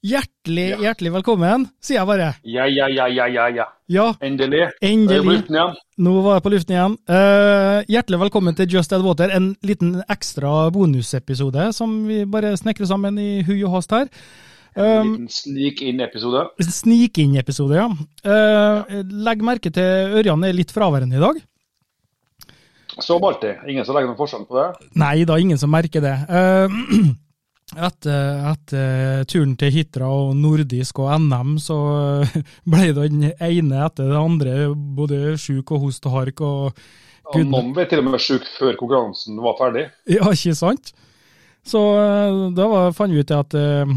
Hjertelig, hjertelig velkommen, sier jeg bare. Ja, ja, ja, ja, ja. ja. Ja, Endelig. Endelig. Nå var jeg på luften igjen. Uh, hjertelig velkommen til Just Add Water, en liten ekstra bonusepisode som vi bare snekrer sammen i hui og hast her. En Um, liten snik inn-episode. Snik-inn-episode, ja. Eh, legg merke til Ørjan er litt fraværende i dag. Som alltid. Ingen som legger noen forskjell på det. Nei da, ingen som merker det. Eh, etter, etter turen til Hitra og nordisk og NM, så ble ble den ene etter det andre både sjuk og host og hark og ja, noen ble til og med sjuk før konkurransen var ferdig. Ja, ikke sant? Så eh, da var, fant vi ut at uh,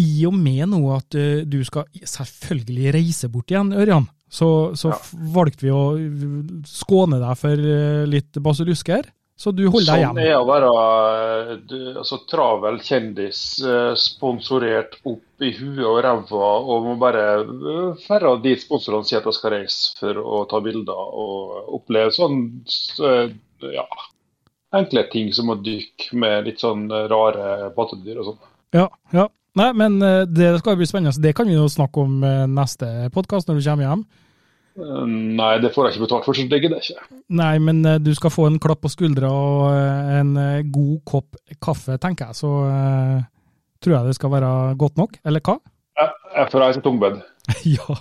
i og med nå at uh, du skal selvfølgelig reise bort igjen, Ørjan, så, så Ja. valgte vi å eh, skåne deg for uh, litt basillusker. Så du holder deg Sånn hjemme. er å være du- altså, travel kjendis, eh, sponsorert opp i huet og ræva, og må bare eh, færre dit sponsorene sier at jeg skal reise for å ta bilder og oppleve sånn eh, ja, enkle ting som å dykke med litt sånn rare pattedyr og sånn. Ja, ja. Nei, men det skal bli spennende. Det kan vi jo snakke om neste podkast når du kommer hjem. Eh, Nei, det får jeg ikke betalt for, så det gidder jeg ikke. Nei, men eh, du skal få en klapp på skuldra og eh, en god kopp kaffe, tenker jeg. Så uh, tror jeg det skal være godt nok. Eller hva? Jeg, jeg får reise tungbed ja.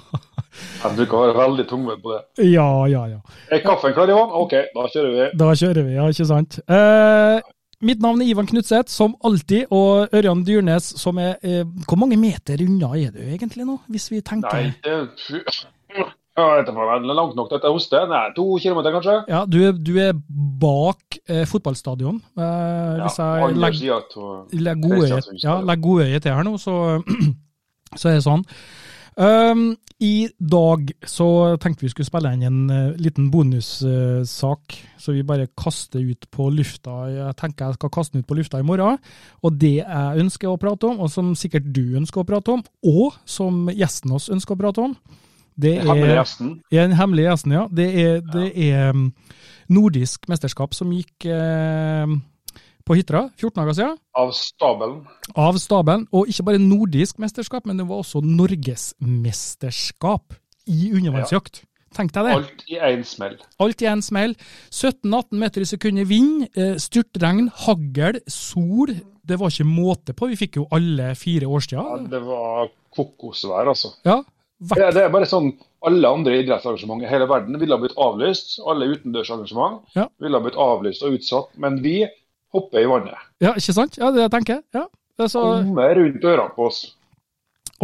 Jeg bruker å være veldig tungbedd på det. Ja, ja, ja. Er kaffen klar, Ivan? OK, da kjører vi. Da kjører vi, ja, ikke sant. Uh, mitt navn er Ivan Knutseth, som alltid, og Ørjan Dyrnes, som er uh, Hvor mange meter unna er du egentlig nå, hvis vi tenker Nei, det ja, Dette får være langt nok dette hoste. Nei, to kilometer kanskje? Ja, du du er bak eh, fotballstadion. Eh, hvis jeg ja, stadion. legger godøyet til her nå, så, så er det sånn. Um, I dag så tenkte vi skulle spille inn en uh, liten bonussak, så vi bare kaster ut på lufta. Jeg tenker jeg skal kaste den ut på lufta i morgen. Og det jeg ønsker å prate om, og som sikkert du ønsker å prate om, og som gjesten oss ønsker å prate om, det er, hemmelige gjesten. ja, Den hemmelige gjesten, ja. Det er, det er um, nordisk mesterskap som gikk eh, på Hitra 14 dager siden Av stabelen. av staben. Og ikke bare nordisk mesterskap, men det var også norgesmesterskap i undervannsjakt. Tenk deg det. Alt i én smell. Alt i en smell. 17-18 meter i sekundet vind, eh, styrtregn, hagl, sol. Det var ikke måte på. Vi fikk jo alle fire Ja, det var kokosvær, altså. Ja, Hvert, det er bare sånn alle andre idrettsarrangementer i hele verden ville ha blitt avlyst. Alle utendørsarrangement Ja. ville ha blitt avlyst og utsatt. Men vi hopper i vannet. ja, ikke sant? Ja, det jeg tenker Ja. Altså, Kommer rundt ørene på oss.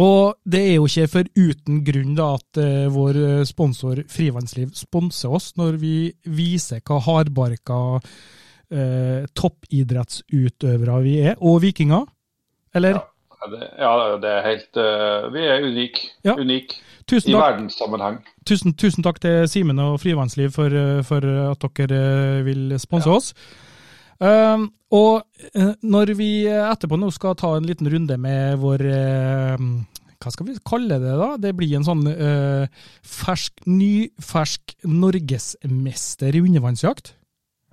Og det er jo ikke for uten grunn da at eh, vår eh, sponsor Frivannsliv sponser oss når vi viser hva hardbarka eh, toppidrettsutøvere vi er, og vikinger. Eller? Ja. Ja, det, er helt uh, Vi er unike. Ja. Unik Tusen i takk, verdenssammenheng. tusen, tusen takk til Simen og Frivannsliv for, eh, for at dere eh, vil sponse oss. Um, og når vi etterpå nå skal ta en liten runde med vår uh, Hva skal vi kalle det, da? Det blir en sånn uh, fersk, nyfersk norgesmester i undervannsjakt.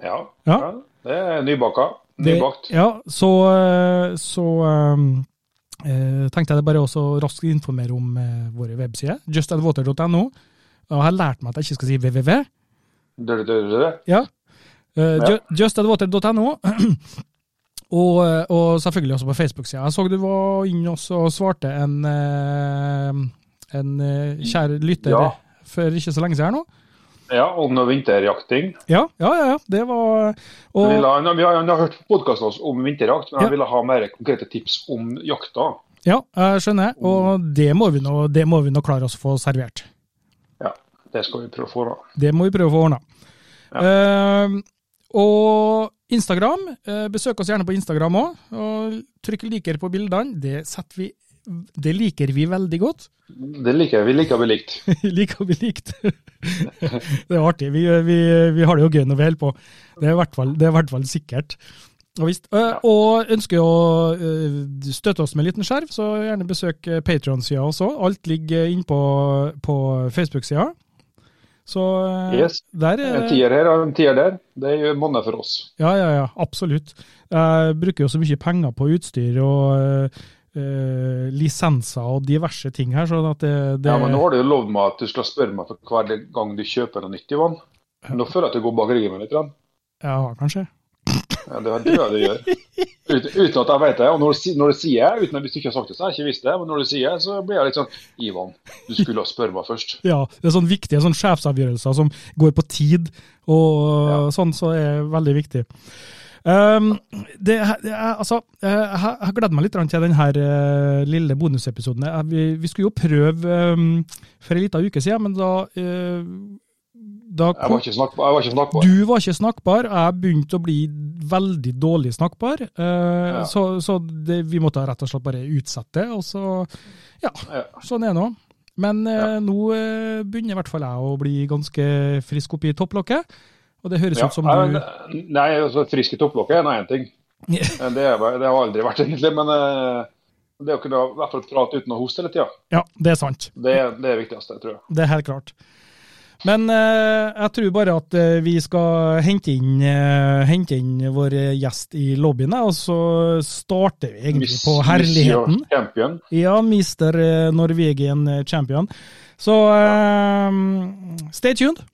Ja. Ja. ja. Det er nybaka. Det- Ja, så, så um, eh, tenkte jeg det bare også raskt informere om eh, våre websider. Justadwater.no. Og jeg har lært meg at jeg ikke skal si www. Det, det, det. Ja. Uh, Ja. Og, eh, og selvfølgelig også på Facebook-sida. Jeg så du var inne og svarte en, eh, en eh, kjær lytter Ja. for ikke så lenge siden nå. Ja, om noe vinterjakting. Ja, ja, ja. ja. Det var og, han, vi har, han har hørt podkasten om vinterjakt, men Ja. ville ha mer konkrete tips om jakta. Ja, jeg skjønner. Og det må vi nå, det må vi nå klare oss å få servert. Ja, det skal vi prøve å få da. Det må vi prøve å få ordna. Eh, og Instagram. eh, besøk oss gjerne på Instagram òg. Og trykk liker på bildene. Det setter vi det liker vi veldig godt. Det liker vi liker vi likt. liker vi likt. det er artig. Vi, vi, vi, har det jo gøy når vi holder på. Det er i hvert fall, det er i hvert fall sikkert. Og, og ønsker å støtte oss med en liten skjerv, så gjerne besøk Patron-sida også. Alt ligger inne på, på Facebook-sida. Så yes. der En tier her og en tier der. Det gjør monner for oss. Ja, ja, ja. Absolutt. Jeg bruker jo så mye penger på utstyr og uh, lisenser og diverse ting her. sånn at det, det... Ja, men Nå har du jo lovd meg at du skal spørre meg for hver gang du kjøper noe nytt, Ivan. Nå føler jeg at du går bak ryggen litt. Ja, kanskje. Ja, det er det du gjør. Uten, uten at jeg vet det. Og når du, når du sier uten at hvis du ikke har sagt det, så har jeg ikke visst det. Men når du sier det, så blir jeg litt sånn Ivan, du skulle ha spørre meg først. Ja, det er sånne viktige sånne sjefsavgjørelser som går på tid, og ja. sånn, så er veldig viktig. Um, det, det, altså, jeg gleder meg litt til denne uh, lille bonusepisoden. Vi, vi, skulle jo prøve um, for en liten uke siden, men da uh, da, jeg, var snakkbar, jeg, var ikke snakkbar, Du var ikke snakkbar. Jeg begynte å bli veldig dårlig snakkbar. Uh, ja. Så, så det, vi måtte rett og slett bare utsette, og så Ja, ja. sånn er det nå. Men uh, nå uh, begynner i hvert fall jeg å bli ganske frisk oppi topplokket. Og det høres ut som du Nei, altså, frisk i topplokket er nå én ting. det, er, det, har aldri vært, egentlig. Men det å kunne i hvert fall prate uten å hoste hele tida, ja, det er sant. Det, det er det viktigste, tror jeg. Det er helt klart. Men eh, jeg tror bare at eh, vi skal hente inn, eh, hente inn vår gjest i lobbyen, og så starter vi egentlig Miss, på herligheten. Mister champion. Ja, Mister Norwegian champion. Så stay tuned.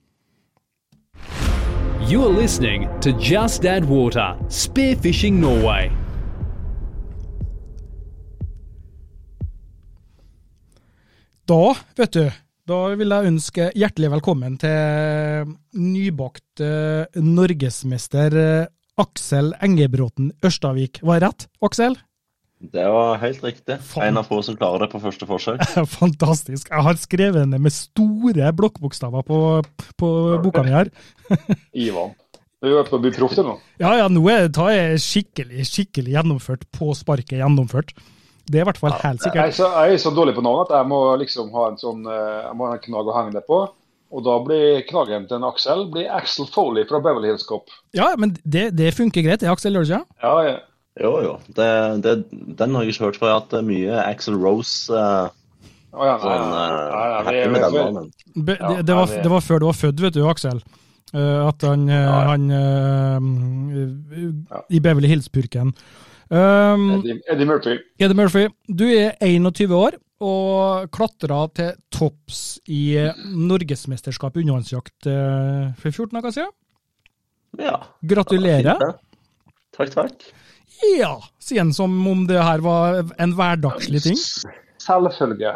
You are listening to Just Add Water, Spearfishing Norway. Da, vet du da vil jeg ønske hjertelig velkommen til nybakt uh, norgesmester uh, Aksel Engebråten Ørstavik. Var jeg rett, Aksel? Det var helt riktig. Fan. En av få som klarer det på første forsøk. Fantastisk. Jeg har skrevet ned med store blokkbokstaver på, på boka mi her. Ivan. Du er på å bli proff nå? Ja, ja, nå er det skikkelig, skikkelig gjennomført. På sparket gjennomført. Det er i hvert fall helt sikkert. Jeg er, så, jeg er så dårlig på navn at jeg må liksom ha en sånn eh, jeg må ha en knagg å henge det på. Og da blir knaggen til en Axel blir Axel Foley fra Beverly Hills Cop. Ja, men det, det funker greit. Det er Axel ikke. Ja, ja. Jo, jo. Det, det, den har jeg ikke hørt før. Jeg har hatt mye Axel Rose. Uh, oh, ja, sånn, uh, det, var, det var før du var født, vet du, Aksel. Uh, at han, uh, han I Beverly Hills-purken. Um, Eddie, Eddie, Murphy. Eddie Murphy. Du er 21 år og klatra til topps i norgesmesterskapet i undervannsjakt uh, for 14 dager siden. Ja. Gratulerer. Takk, takk. Ja, sier som om det her var en hverdagslig ting. Selvfølge.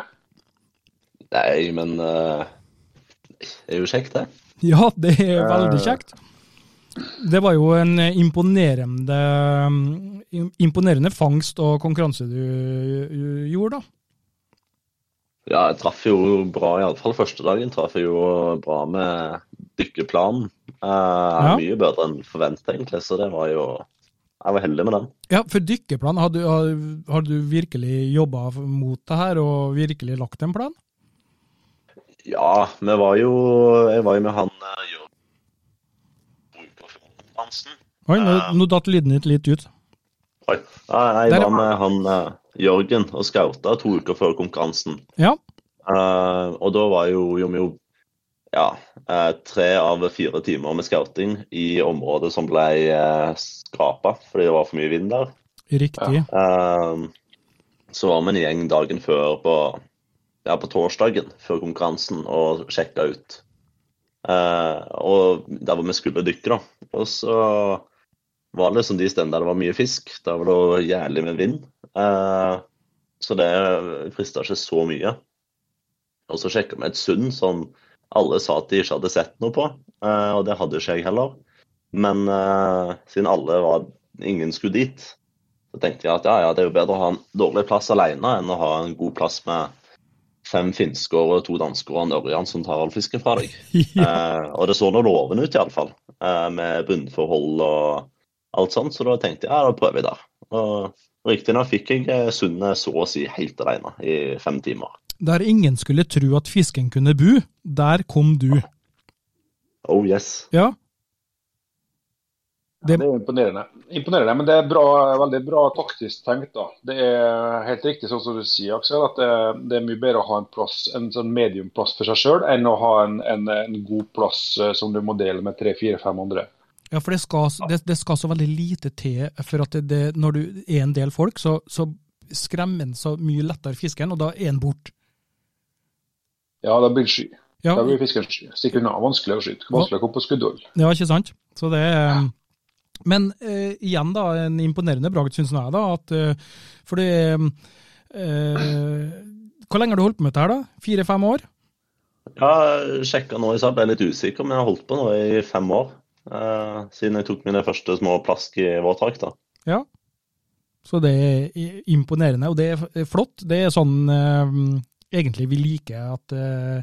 Nei, men uh, det er jo kjekt, det. Ja, det er veldig kjekt. Det var jo en imponerende, imponerende fangst og konkurranse du gjorde, da. Ja, jeg traff jo bra, iallfall første dagen. Traff jeg jo bra med dykkeplanen. Uh, ja. Mye bedre enn forventa, egentlig, så det var jo Jeg var heldig med den. Ja, for dykkerplan, har du, har, du virkelig jobba mot det her og virkelig lagt en plan? Ja, vi var jo Jeg var jo med han eh, Hansen. Oi, nå, nå datt lyden litt, litt ut. Oi. Jeg var med han uh, Jørgen og skauta to uker før konkurransen. Ja. Uh, og da var jo, jo, jo ja, uh, tre av fire timer med scouting i området som ble uh, skrapa fordi det var for mye vind der. Riktig. Ja. så var vi en gjeng dagen før på, ja, på torsdagen før konkurransen og sjekka ut og der hvor vi skulle dykke, da. Og så var det liksom de stedene der det var mye fisk. Der var det jævlig med vind. Så det frista ikke så mye. Og så sjekka vi et sund som alle sa at de ikke hadde sett noe på, uh, og det hadde ikke jeg heller. Men siden alle var ingen skulle dit, så tenkte jeg at ja, ja, det er jo bedre å ha en dårlig plass alene enn å ha en god plass med fem finsker og to dansker og en ørjan som tar all fisken fra deg. ja. eh, og det så nå lovende ut, iallfall, eh, med bunnforhold og alt sånt, så da tenkte jeg ja, da prøver vi der. Og Riktignok fikk jeg eh, sundet så å si helt alene i fem timer. Der ingen skulle tro at fisken kunne bu, der kom du. Oh yes. Ja, Det er imponerende. imponerende. Men det er bra, veldig bra taktisk tenkt. da. Det er helt riktig sånn som du sier, Aksel, at det, det er mye bedre å ha en plass, en sånn mediumplass for seg sjøl, enn å ha en, en, en god plass eh, som du må dele med tre-fire-fem andre. ja for det skal, det, det skal så veldig lite til for at det, det, når du er en del folk, så, så skremmer en så mye lettere fisken, og da er en bort. Ja, da blir det sky. Ja, Da blir fisken sky. Stikker unna. Vanskelig å skyte. Vanskelig å komme på skuddhold. ja ikke sant? Så det er Men eh, igjen, da, en imponerende bragd, syns jeg, da. At, Fordi for det eh, Hvor lenge har du holdt på med dette her, da? Fire-fem år? Ja, sjekka nå i stad, ble litt usikker, men jeg har holdt på nå i fem år. eh, siden jeg tok mine første små plask i våtdrakt. da. Ja. Så det er imponerende, og det er flott. Det er sånn eh, egentlig vi liker at uh,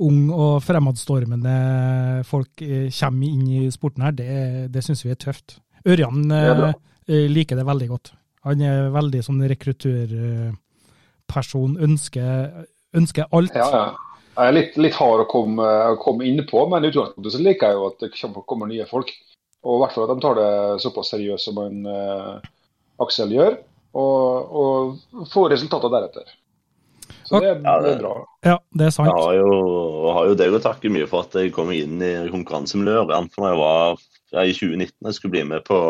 ung og fremadstormende folk uh, kommer inn i sporten her. Det, det syns vi er tøft. Ørjan Det er eh, liker det veldig godt. Han er veldig sånn rekruttørperson, ønsker, ønsker alt. Ja, ja. Jeg er litt, litt hard å komme, komme inn på, men i utgangspunktet så liker jeg jo at det kommer, kommer nye folk. Og i hvert fall at de tar det såpass seriøst som en uh, Aksel gjør, og, og får resultater deretter. Så det, Ja, det det- er bra. Ja, det er sant. Jeg har jo, har jo deg å takke mye for at jeg kom inn i konkurransemiljøet. når jeg var ja, i 2019 jeg skulle bli med på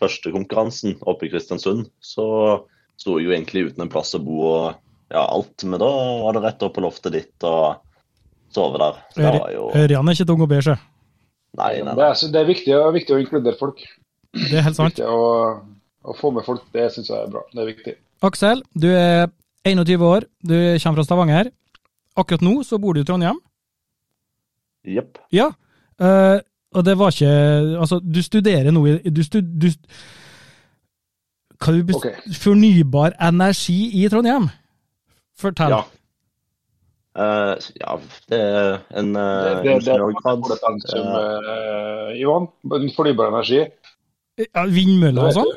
første konkurransen oppe i Kristiansund, så sto jeg jo egentlig uten en plass å bo og ja, alt. Men da var det rett opp på loftet ditt og sove der. Det Ørjan er ikke tung å be seg. Nei, nei, Det nei. er, så det er viktig, viktig å inkludere folk. Det er helt sant. Viktig å, å få med folk, det syns jeg er bra. Det er viktig. Aksel, du er 21 år, du kommer fra Stavanger. Akkurat nå så bor du i Trondheim. Jepp. Ja, Uh, og det var ikke Altså, du studerer nå i Du, stud, du du bes- Fornybar energi i Trondheim? Fortell. Ja. Uh, ja, det er en Det, uh, det, det, det, pensum, uh, Ivan. Fornybar energi. Ja, Vindmøller og sånn?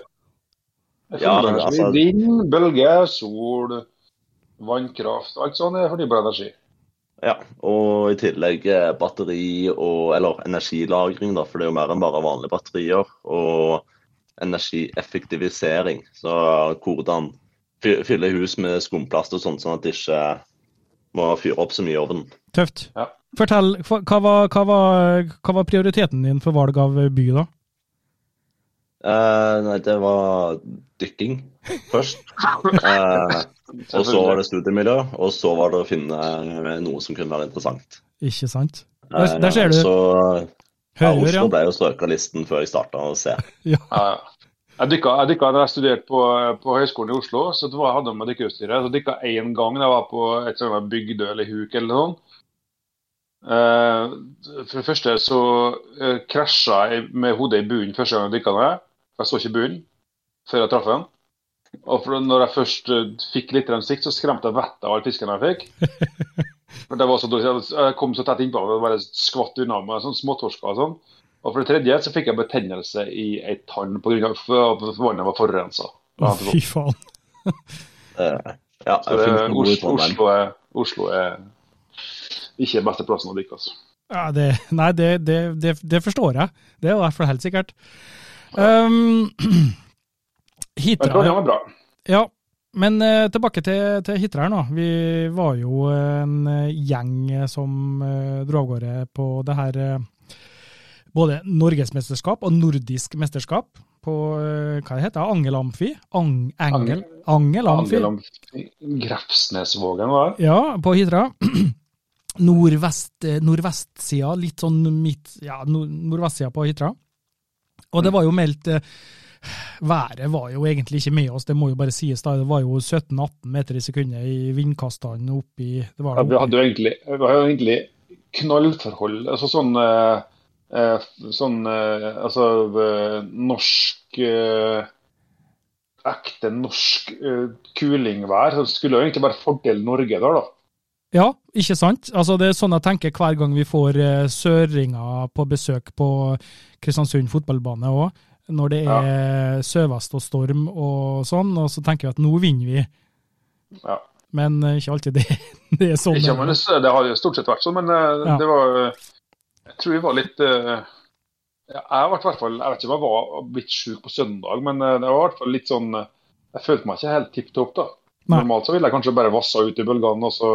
Ja, altså- Vind, bølge, sol, vannkraft. Alt sånt er fornybar energi. Ja, og i tillegg eh, batteri og Eller energilagring, da, for det er jo mer enn bare vanlige batterier. Og energieffektivisering. Så hvordan fy- fylle hus med skumplast og sånn, sånn at det ikke må fyre opp så mye i ovnen. Tøft. Ja. Fortell, hva var, hva, var, hva var prioriteten din for valg av by, da? Eh, nei, det var dykking først. Uh, og så var det studiemiljø, og så var det å finne eh, noe som kunne være interessant. Ikke sant? Der, der ser du. Eh, Så ja, Hører, Oslo ja. ble jo strøket listen før jeg starta å se. ja. Ja. Jeg dykka, jeg dykka da jeg studerte på, på Høgskolen i Oslo. så det var, jeg hadde med dykkerutstyret. Så dykka én gang da jeg var på et sånt Bygdø eller Huk eller noe. Uh, for det første så uh, krasja jeg med hodet i bunnen første gang jeg dykka ned. Jeg så ikke bunnen før jeg traff den. Og for når jeg først eh, fikk litt sikt, så skremte jeg vettet av all fisken jeg fikk. For det var så dårlig. Jeg kom så tett innpå at det bare skvatt unna med sånn småtorsker og sånn. Og for det tredje så fikk jeg betennelse i ei tann pga. at vannet var forurensa. Å, fy faen. Eh, ja, Så det, Oslo, Oslo, er, Oslo er ikke beste plassen å dykke. Altså. Ja, det, nei, det, det, det, det forstår jeg. Det er i hvert fall helt sikkert. Um, Hitra Jeg tror Trondheim var bra. ja. Men eh, tilbake til, til Hitra her nå. Vi var jo en eh, gjeng som eh, dro av gårde på det her eh, både norgesmesterskap og nordisk mesterskap på eh, hva det heter Angel Amfi? Ang, Angel, Angel Amfi. Angel Grefsnesvågen, var det? Ja, på Hitra. Nordvest, eh, nordvestsida, litt sånn midt Ja, nord, nordvestsida på Hitra. Og det var jo meldt eh, Været var jo egentlig ikke med oss, det må jo bare sies. da, Det var jo 17-18 meter i sekundet i vindkastene oppi det var Ja, det vi hadde jo egentlig, knallforhold. Altså sånn, eh, eh, sånn eh, Altså eh, norsk eh, Ekte norsk kulingvær. Så skulle jo egentlig bare fordel Norge der, da. Ja, ikke sant? Altså Det er sånn jeg tenker hver gang vi får uh, søringer på besøk på Kristiansund fotballbane òg. når det er søvest og storm og sånn, og så tenker vi at nå vinner vi. Ja. Men uh, ikke alltid det, det er sånn. Ikke, men det, det har jo stort sett vært sånn, men uh, Ja. det var Jeg tror vi var litt eh, ja, Jeg var i hvert fall Jeg vet ikke om jeg var blitt sjuk på søndag, men eh, det var i hvert fall litt sånn eh, Jeg følte meg ikke helt tipp topp, da. Nei. Normalt så ville jeg kanskje bare vassa ut i bølgene og så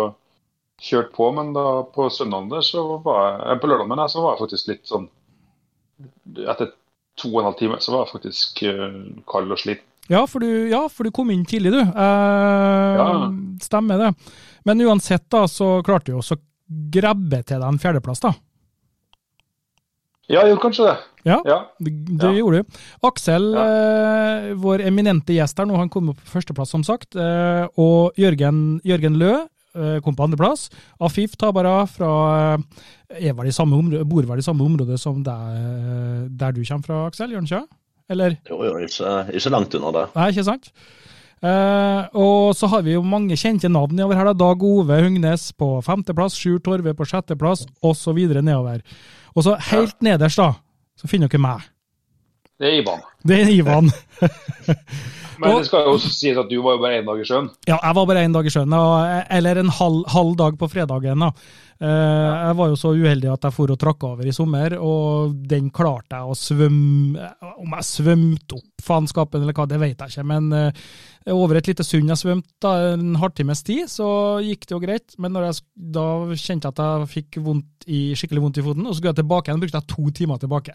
kjørt på, men da på søndagen så var jeg eh, På lørdagen men så var jeg faktisk litt sånn Etter to og en halv time så var jeg faktisk eh, kald og sliten. Ja, ja, for du kom inn tidlig, du. Eh, Ja. Stemmer det. Men uansett, da, så klarte du også å grabbe til deg en fjerdeplass, da. Ja, jo, kanskje det. Ja. Ja. Det, det Ja. gjorde du. Aksel, eh, vår eminente gjest her nå, han kom opp på førsteplass, som sagt. Eh, og Jørgen, Jørgen Lø kom på andreplass. Afif Tabara fra eh, er vel i samme område, bor vel i samme område som der, der du kommer fra, Aksel? Gjør han ikke? Eller? Jo, jo, ikke, ikke langt unna det. Nei, ikke sant? Uh, og så har vi jo mange kjente navn nedover her. da. Dag Ove Hugnes på femteplass, Sjur Torve på sjetteplass, osv. nedover. Og så helt nederst, da, så finner dere meg. Det er Ivan. Det er Ivan. Men Og- det skal jo også sies at du var jo bare én dag i sjøen. Ja, jeg var bare én dag i sjøen, eller en halv, halv dag på fredagen. da. Eh, Jeg var jo så uheldig at jeg for og trakk over i sommer, og den klarte jeg å svømme Om jeg svømte opp faenskapen eller hva, det vet jeg ikke, men eh, over et lite sund jeg svømte, en halvtimes tid, så gikk det jo greit. Men når jeg, da kjente jeg at jeg fikk vondt i, skikkelig vondt i foten, og så skulle jeg tilbake igjen, brukte jeg to timer tilbake.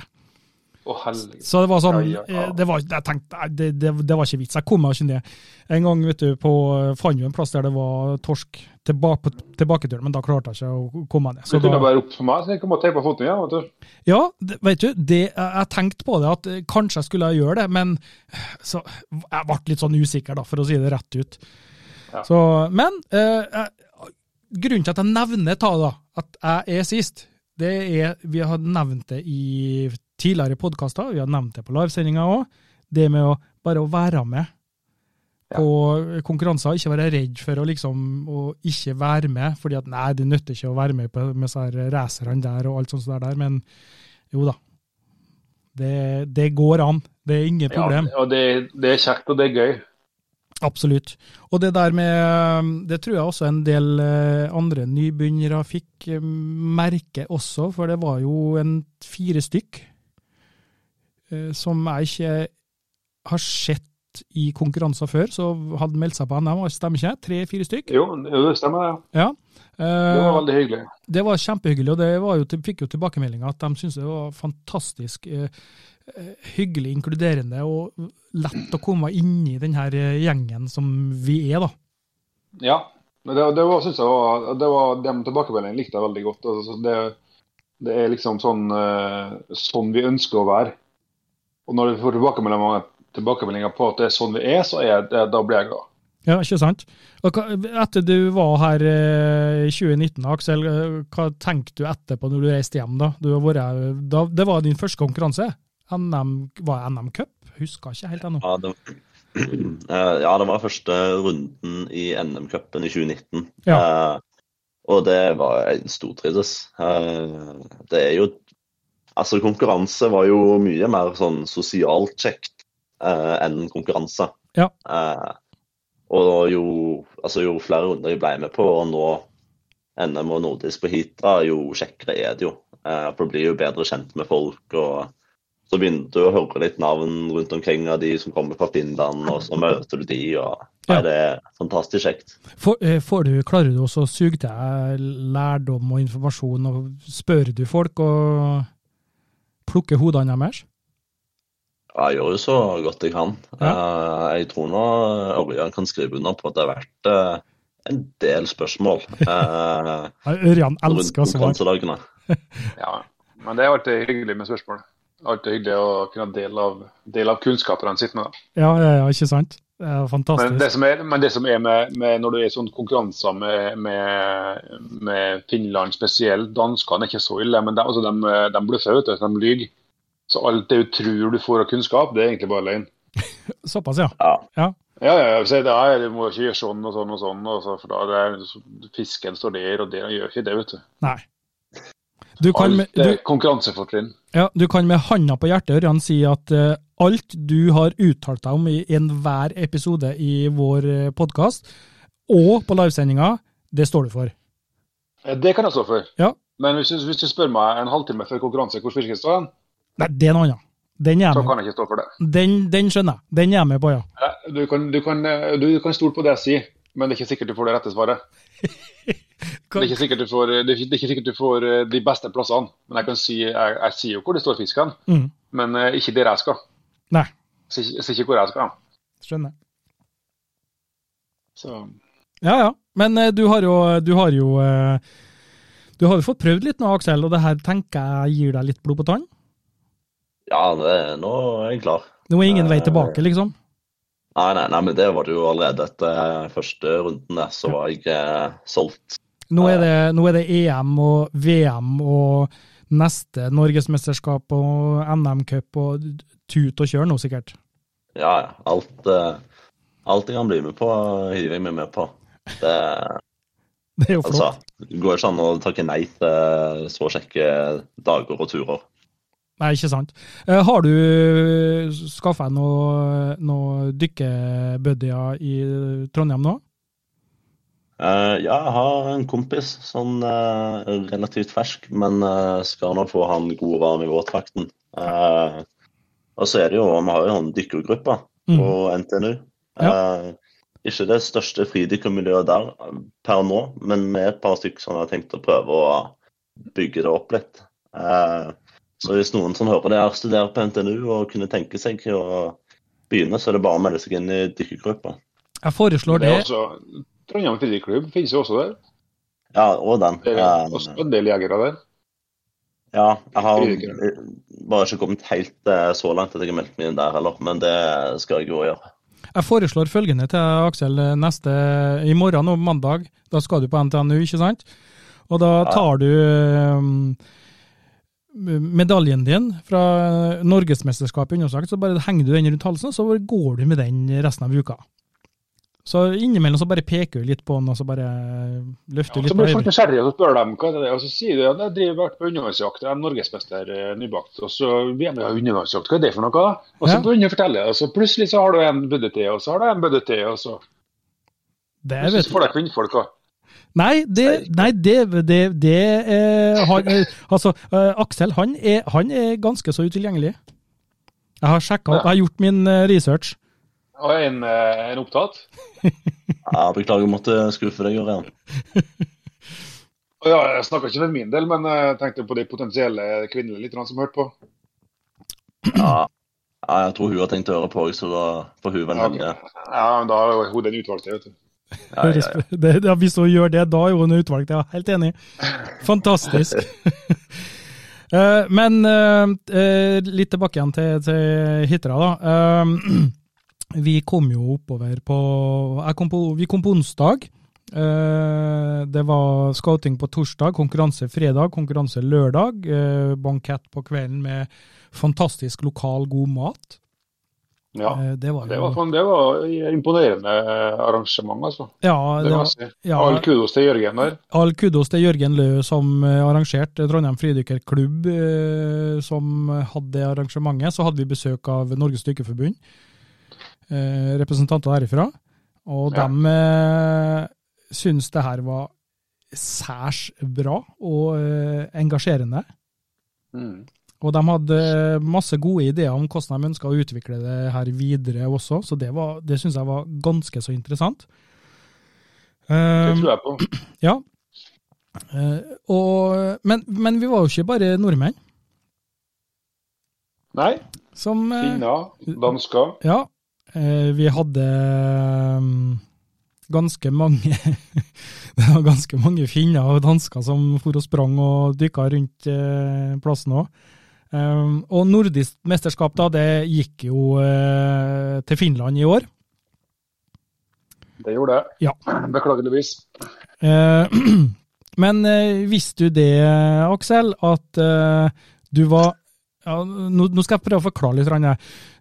Helvete. Så det var sånn, Ja, ja, ja. eh, det var, jeg tenkte, det, det, det var ikke vits, jeg kom meg ikke ned. En gang vet du, på, fant jo en plass der det var torsk tilbake, på tilbaketuren, men da klarte jeg ikke å komme meg ned. Så du kunne bare ropt for meg, så jeg kunne på foten igjen. vet du. ja, det, vet du, det, jeg, tenkte på det, at eh, kanskje jeg skulle gjøre det, men så, jeg ble litt sånn usikker da, for å si det rett ut. Så, men eh, grunnen til at jeg nevner ta da, at jeg er sist, det er, vi har nevnt det i tidligere podkaster, vi har nevnt det på livesendinga òg, det med å bare å være med Ja. på konkurranser, ikke være redd for å liksom å ikke være med, fordi at nei, det nytter ikke å være med på med racerne der og alt sånt der, men jo da. Det, det går an. Det er ingen problem. Ja, og det, det er kjekt, og det er gøy. Absolutt. Og det der med Det tror jeg også en del eh, andre nybegynnere fikk eh, merke også, for det var jo en fire stykk som jeg ikke har sett i konkurranser før, så hadde meldt seg på NM, stemmer ikke? Tre-fire stykk? Jo, jo, det stemmer. det. Ja. Det var Eh, veldig hyggelig. det var kjempehyggelig, og det var jo, fikk jo tilbakemeldinger at de syntes det var fantastisk eh, eh, hyggelig, inkluderende og lett å komme inn i den her eh, gjengen som vi er, da. Ja. Men det, det var, synes jeg var, det var De tilbakemeldingene likte jeg veldig godt. Altså, det, det er liksom sånn, eh, sånn vi ønsker å være. Og når vi får tilbakemeldinger, tilbakemeldinger på at det er sånn vi er, så er det, da blir jeg glad. Ja, ikke sant? Og hva, etter du var her eh, i 2019, Aksel, eh, hva tenkte du etterpå når du reiste hjem? da? Du har vært, da det var din første konkurranse? NM, var det NM Cup? Husker ikke helt ennå. Ja, det, Eh, ja, det var første runden i NM-cupen i 2019. Ja. Eh, og det var en stortrivdes. Eh, det er jo Altså, konkurranse var jo mye mer sånn sosialt kjekt eh, enn konkurranse. Ja. Eh, og jo, altså, jo flere runder jeg ble med på og nå NM og nordisk på Hitra, jo kjekkere er det jo. Eh, for du blir jo bedre kjent med folk. og så begynte du å høre litt navn rundt omkring av de som kommer fra Finland, og så møter du de, og Ja. det er fantastisk kjekt. For, eh, får du, klarer du også å suge til lærdom og informasjon, og spør du folk og plukker hodene deres? Ja, Jeg gjør jo så godt jeg kan. Ja. Eh, Jeg tror nå Ørjan kan skrive under på at det har vært eh, en del spørsmål eh, Ørjan elsker svar. Ja. Men det er alltid hyggelig med spørsmål. Alltid hyggelig å kunne dele av, dele av kunnskapen han sitter med. Ja, ja, ja, ikke sant? Er Men det som er, men det som er med, med når du er i sånne konkurranser med, med, med Finland spesielt, danskene er ikke så ille, men de, altså de, de bløffer, vet du, de lyver. Så alt det du tror du får av kunnskap, det er egentlig bare løgn. Såpass, ja. Ja. ja. Ja, ja, jeg sier det er, du må ikke gjøre sånn og sånn og sånn, og så, for da det er, fisken står der, og det gjør ikke det, vet du. Nei. Du kan, med, Alt er konkurransefortrinn. ja, du kan med handa på hjertet Ørjan, si at eh, alt du har uttalt deg om i enhver episode i vår podkast, og på livesendinga, det står du for. Eh, Det kan jeg stå for. Ja. Men hvis du, hvis du spør meg en halvtime før konkurranse hvor fisken står, hen, Nei, det er noe annet. Den er jeg så med. kan jeg ikke stå for det. Den, den skjønner jeg. Den er jeg med på, ja. Eh, Du kan, du kan, eh, du kan stole på det jeg sier, men det er ikke sikkert du får det rette svaret. Det er ikke får, det er ikke, er sikkert du får eh, de beste plassene. Men jeg kan si, jeg, jeg sier jo hvor det står fisken, Mm. men eh, ikke der jeg skal. Nei, Så ikke hvor jeg skal. skjønner. Så, Ja, ja. Men eh, du har jo, du har jo eh, Du har jo fått prøvd litt nå, Aksel, og det her tenker jeg gir deg litt blod på tann? Ja, det, nå er jeg klar. Nå er ingen vei Eh, tilbake, liksom? Nei, nei, nei, men det var det jo allerede etter første runden der, så var jeg eh, solgt. Nå er, det, nå er det EM og VM og neste norgesmesterskap og NM-cup og tut og kjør nå, sikkert. Ja, ja. Alt, eh, alt jeg kan bli med på, hiver jeg meg med på. Det, Det er jo flott. altså, det går ikke an å takke nei til så kjekke dager og turer. Nei, ikke sant. Eh, har du skaffa noe, noe dykkebuddier i Trondheim nå? Eh, ja, jeg har en kompis, sånn uh, relativt fersk, men uh, skal nå få han god og varm i våtdrakten. Uh, og så er det jo, vi har jo en dykkergruppe Mm. på NTNU. Eh, ikke det største fridykkermiljøet der per nå, men vi er et par stykker som har tenkt å prøve å bygge det opp litt. Eh, så hvis noen som hører det her studerer på NTNU og kunne tenke seg å begynne, så er det bare å melde seg inn i dykkergruppa. Jeg foreslår det det. Trondheim fridyklubb finnes jo også der. Ja, og den. Det er Eh, også en del jegere der. Ja, jeg har bare ikke kommet helt eh, så langt at jeg har meldt meg inn der heller, men det skal jeg jo gjøre. Jeg foreslår følgende til Aksel neste I morgen og mandag, da skal du på NTNU, ikke sant? Og da tar du um, medaljen din fra Norgesmesterskapet undersagt, så bare henger du den rundt halsen, så går du med den resten av uka. Så innimellom så bare peker du litt på den, og så bare løfter du Så litt blir på folk øyeblikket. nysgjerrige og spør dem hva det er, og så sier de at jeg driver på undervannsjakt, jeg er norgesmester eh, nybakt. Og så VM ja, undervannsjakt, hva er det for noe? Og så Ja. begynner jeg å fortelle, og så plutselig så har du en budde til, og så har du en budde til, og så Det er, vet så får du kvinnfolk òg. Nei, det, nei, det, det, det eh, han, eh, Altså, eh, Aksel han er, han er ganske så utilgjengelig. Jeg har sjekka, Ja. jeg har gjort min eh, research. Og en, eh, en opptatt. Ja, beklager, jeg måtte skuffe deg, Jørgen. Ja, jeg snakker ikke for min del, men jeg tenkte på de potensielle kvinnelige litt som hørte på. Ja, ja, jeg tror hun har tenkt å høre på, så da får hun vel Ja, velge. ja, men da er hun den utvalgte, vet du. Ja, ja, ja. Det, ja, hvis hun gjør det, da er hun utvalgt. ja. helt enig. Fantastisk. Eh, Men eh, eh, litt tilbake igjen til, til Hitra, da. Vi kom jo oppover på, kom på Vi kom på onsdag. Eh, Det var scouting på torsdag, konkurranse fredag, konkurranse lørdag. eh, Bankett på kvelden med fantastisk lokal, god mat. Ja. Eh, Det var Det var, det var imponerende arrangement, altså. Ja, Det var, ja, All kudos til Jørgen der. All kudos til Jørgen Lø som arrangerte Trondheim fridykkerklubb, som hadde det arrangementet. Så hadde vi besøk av Norges Dykkerforbund, representanter herifra, Og Ja. de eh, syns det her var særs bra og eh, engasjerende. Mm. Og de hadde masse gode ideer om hvordan de ønska å utvikle det her videre også, så det, var- det syns jeg var ganske så interessant. Det Um, tror jeg på. ja. Eh, og, men, men vi var jo ikke bare nordmenn. Nei, Som, eh, finner, dansker. ja, eh, vi hadde mm, ganske mange Det var ganske mange finner og dansker som for og sprang og dykka rundt eh, plassen òg. Og nordisk mesterskap da, det gikk jo eh, til Finland i år. Det gjorde jeg. Ja. Beklageligvis. Eh, men eh, visste du det, Aksel, at eh, du var ja, nå, nå skal jeg prøve å forklare litt.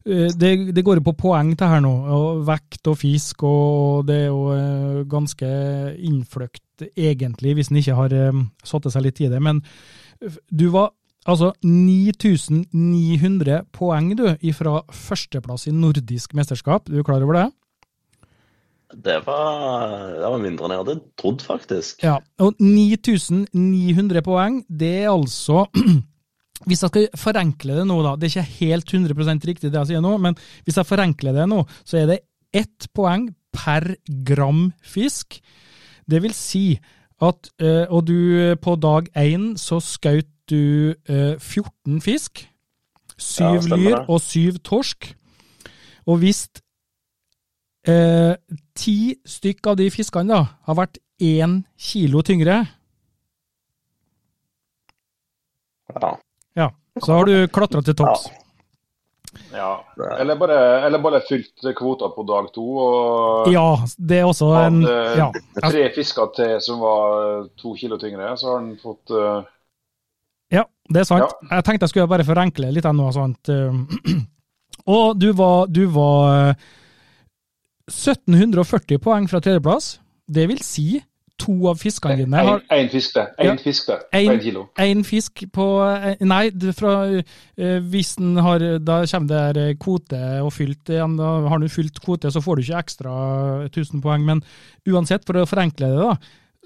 Eh, Det, det går på poeng til her nå. og Vekt og fisk, og det er jo eh, ganske innfløkt egentlig, hvis en ikke har eh, satt seg litt i det. Men du var Altså 9900 poeng, du, ifra førsteplass i nordisk mesterskap. Du er klar over det? Det var, det var mindre enn jeg hadde trodd, faktisk. Ja, og 9900 poeng, det er altså Hvis jeg skal forenkle det nå, da, det er ikke helt 100% riktig det jeg sier nå, men hvis jeg forenkler det nå, så er det ett poeng per gram fisk. Det vil si at øh, Og du, på dag én så skjøt du øh, 14 fisk. Syv Ja, lyr og syv torsk. Og hvis øh, ti stykk av de fiskene da har vært én kilo tyngre, Ja. Ja, så har du klatra til topps. Ja. Eller bare, eller bare fylt kvota på dag to og Ja, det er også en hadde ja. tre fisker til som var to kilo tyngre, så har han fått uh... Ja, det er sant. Jeg tenkte jeg skulle bare forenkle litt ennå. Sant? Og du var, du var eh, 1740 poeng fra tredjeplass. Det vil si to av fiskene dine har Én fisk det. Én Ja. fisk det. Én kilo. én fisk på eh, Nei, fra, eh, hvis den har Da kommer det eh, kvote og fylt igjen. Da har du fylt kvote, så får du ikke ekstra 1000 poeng. Men uansett, for å forenkle det, da,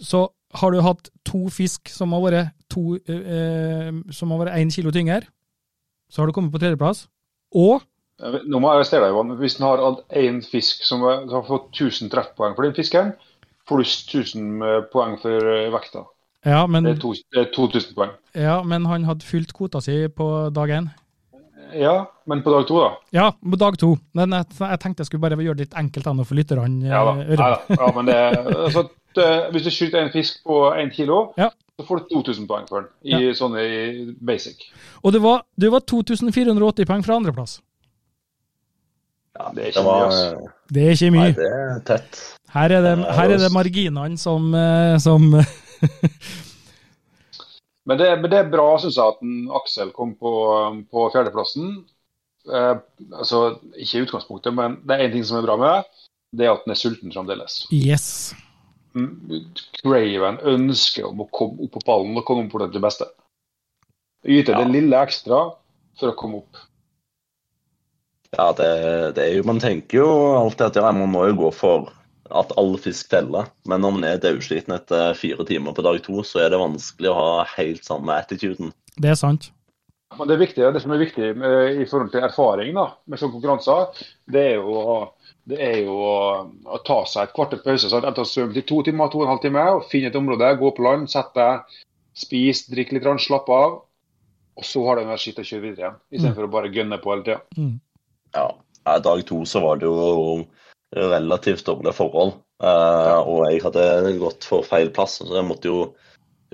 så har du hatt to fisk som har vært to eh, Som har vært én kilo tyngre. Så har du kommet på tredjeplass. Og Nå må jeg arrestere deg, Johan. Hvis den har hatt én fisk som har som har fått 1000 treffpoeng for den fisken, pluss 1000 poeng for eh, vekta. Ja, men, Det er, to, det er 2000 poeng. ja, men han hadde fylt kvota si på dag én. Ja, men på dag to, da? Ja, på dag to. Men jeg, jeg tenkte jeg skulle bare gjøre det litt enkelt ennå for lytterne. Ja eh, da. Ja, men det, altså, det, hvis du skyter en fisk på én kilo, Ja. så får du 2000 poeng for den. I sånne i basic. Og det var, det var 2480 poeng fra andreplass. Ja, det er Det ikke var mye, altså. Det er ikke mye. Nei, det er tett. Her er det, her er det marginene som, eh, som Men det, men det er bra, syns jeg, at en Aksel kom på, på fjerdeplassen. Eh, altså, ikke i utgangspunktet, men det er én ting som er bra med det. Det er at den er sulten fremdeles. Yes. Graven Craven ønsker om å komme opp på pallen og komme opp på det til beste. Yte Ja. det lille ekstra for å komme opp. Ja, det, det er jo Man tenker jo alltid at ja, man må jo gå for at all fisk teller. Men når man er daudsliten etter fire timer på dag to, så er det vanskelig å ha helt samme attituden. Det er sant. Men det, viktige, det som er viktig med, i forhold til erfaring da, med sånne konkurranser, det er jo, å- det er jo å, å ta seg et kvarter pause sant? etter å svømme til to timer, to og en halv time, og finne et område, gå på land, sette deg, spis, drikke litt, grann, slappe av. Og så har du energi til å kjøre videre igjen, istedenfor å bare gønne på hele tida. Mm. Ja, ja, Dag to så var det jo relativt dårlige forhold. eh, og jeg hadde gått for feil plass. så Jeg måtte jo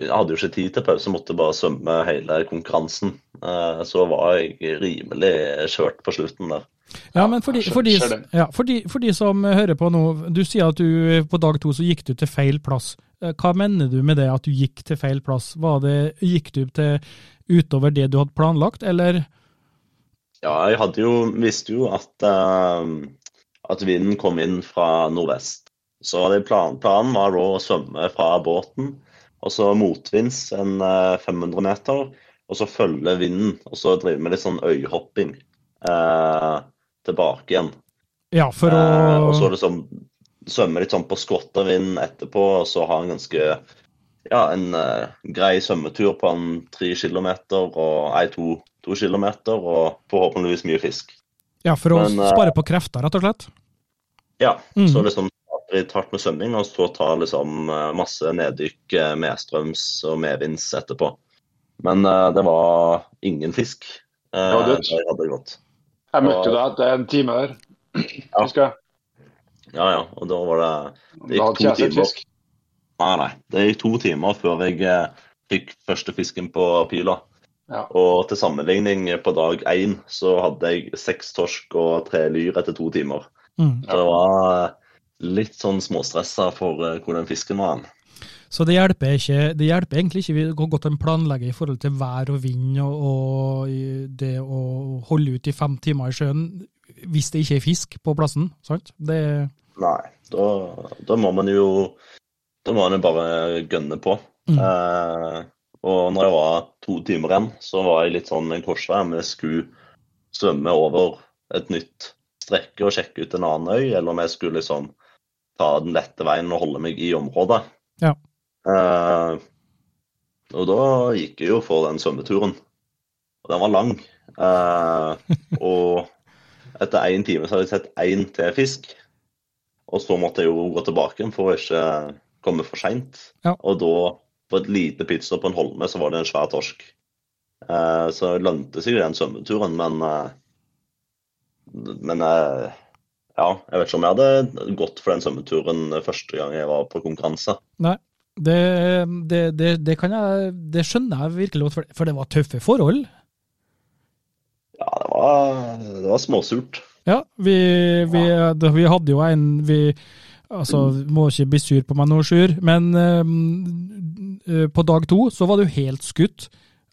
jeg hadde jo ikke tid til pause, måtte bare svømme hele konkurransen. Eh, så var jeg rimelig kjørt på slutten der. Ja, men for de, for, de, ja, for, de, for de som hører på nå, du sier at du på dag to så gikk du til feil plass. Eh, Hva mener du med det at du gikk til feil plass? Var det, gikk du til utover det du hadde planlagt, eller? Ja, jeg hadde jo, visste jo at, eh, at vinden kom inn fra nordvest. Så plan, planen var å svømme fra båten, og så motvinds en eh, 500 meter, og så følge vinden, og så drive med litt sånn øyhopping eh, tilbake igjen. Ja, for å Eh, og så liksom svømme litt sånn på skvottervind etterpå, og så ha en ganske ja, en uh, grei svømmetur på en tre kilometer og ei to, to kilometer, og forhåpentligvis mye fisk. Ja, for å Men, eh, spare på krefter, rett og slett? Ja, Mm. så liksom litt hardt med svømming, og så ta liksom eh, masse neddykk eh, medstrøms og medvinds etterpå. Men uh, det var ingen fisk. Uh, Ja, det- var jeg hadde gått. Jeg møtte jo deg etter en time der, Ja. husker jeg. Ja, ja, og da var det Det gikk to timer. fisk. Nei, nei. Det gikk to timer før jeg fikk første fisken på pila. Ja. Og til sammenligning, på dag én så hadde jeg seks torsk og tre lyr etter to timer. Mm. Så det var eh, litt sånn småstressa for hvordan hvor den fisken var. Så det hjelper, ikke, det hjelper egentlig ikke hvor godt en planlegger i forhold til vær og vind og, og det å holde ut i fem timer i sjøen hvis det ikke er fisk på plassen, sant? Det, Nei, da, da må man jo Da må man jo bare gønne på. Mm. Eh, Og når jeg var to timer igjen, så var jeg litt sånn med en korsvei jeg skulle svømme over et nytt strekke og sjekke ut en annen øy, eller om jeg skulle liksom ta den lette veien og holde meg i området. Ja. Eh, og da gikk jeg jo for den svømmeturen. Og den var lang. Eh, og etter én time så hadde jeg sett én til fisk. Og så måtte jeg jo gå tilbake for å ikke komme for seint. Ja. Og da, på et lite pitstop på en holme, så var det en svær torsk. Eh, så lønte seg den svømmeturen, men eh, Men eh, ja, jeg vet ikke om jeg hadde gått for den svømmeturen første gang jeg var på konkurranse. Nei, det, det, det, det kan jeg Det skjønner jeg virkelig godt, for- for det var tøffe forhold. Ja, det var, det var småsurt. Ja, vi, vi, ja. vi hadde jo en vi, Altså, må ikke bli sur på meg nå, Sjur, men eh, på dag to så var du helt skutt.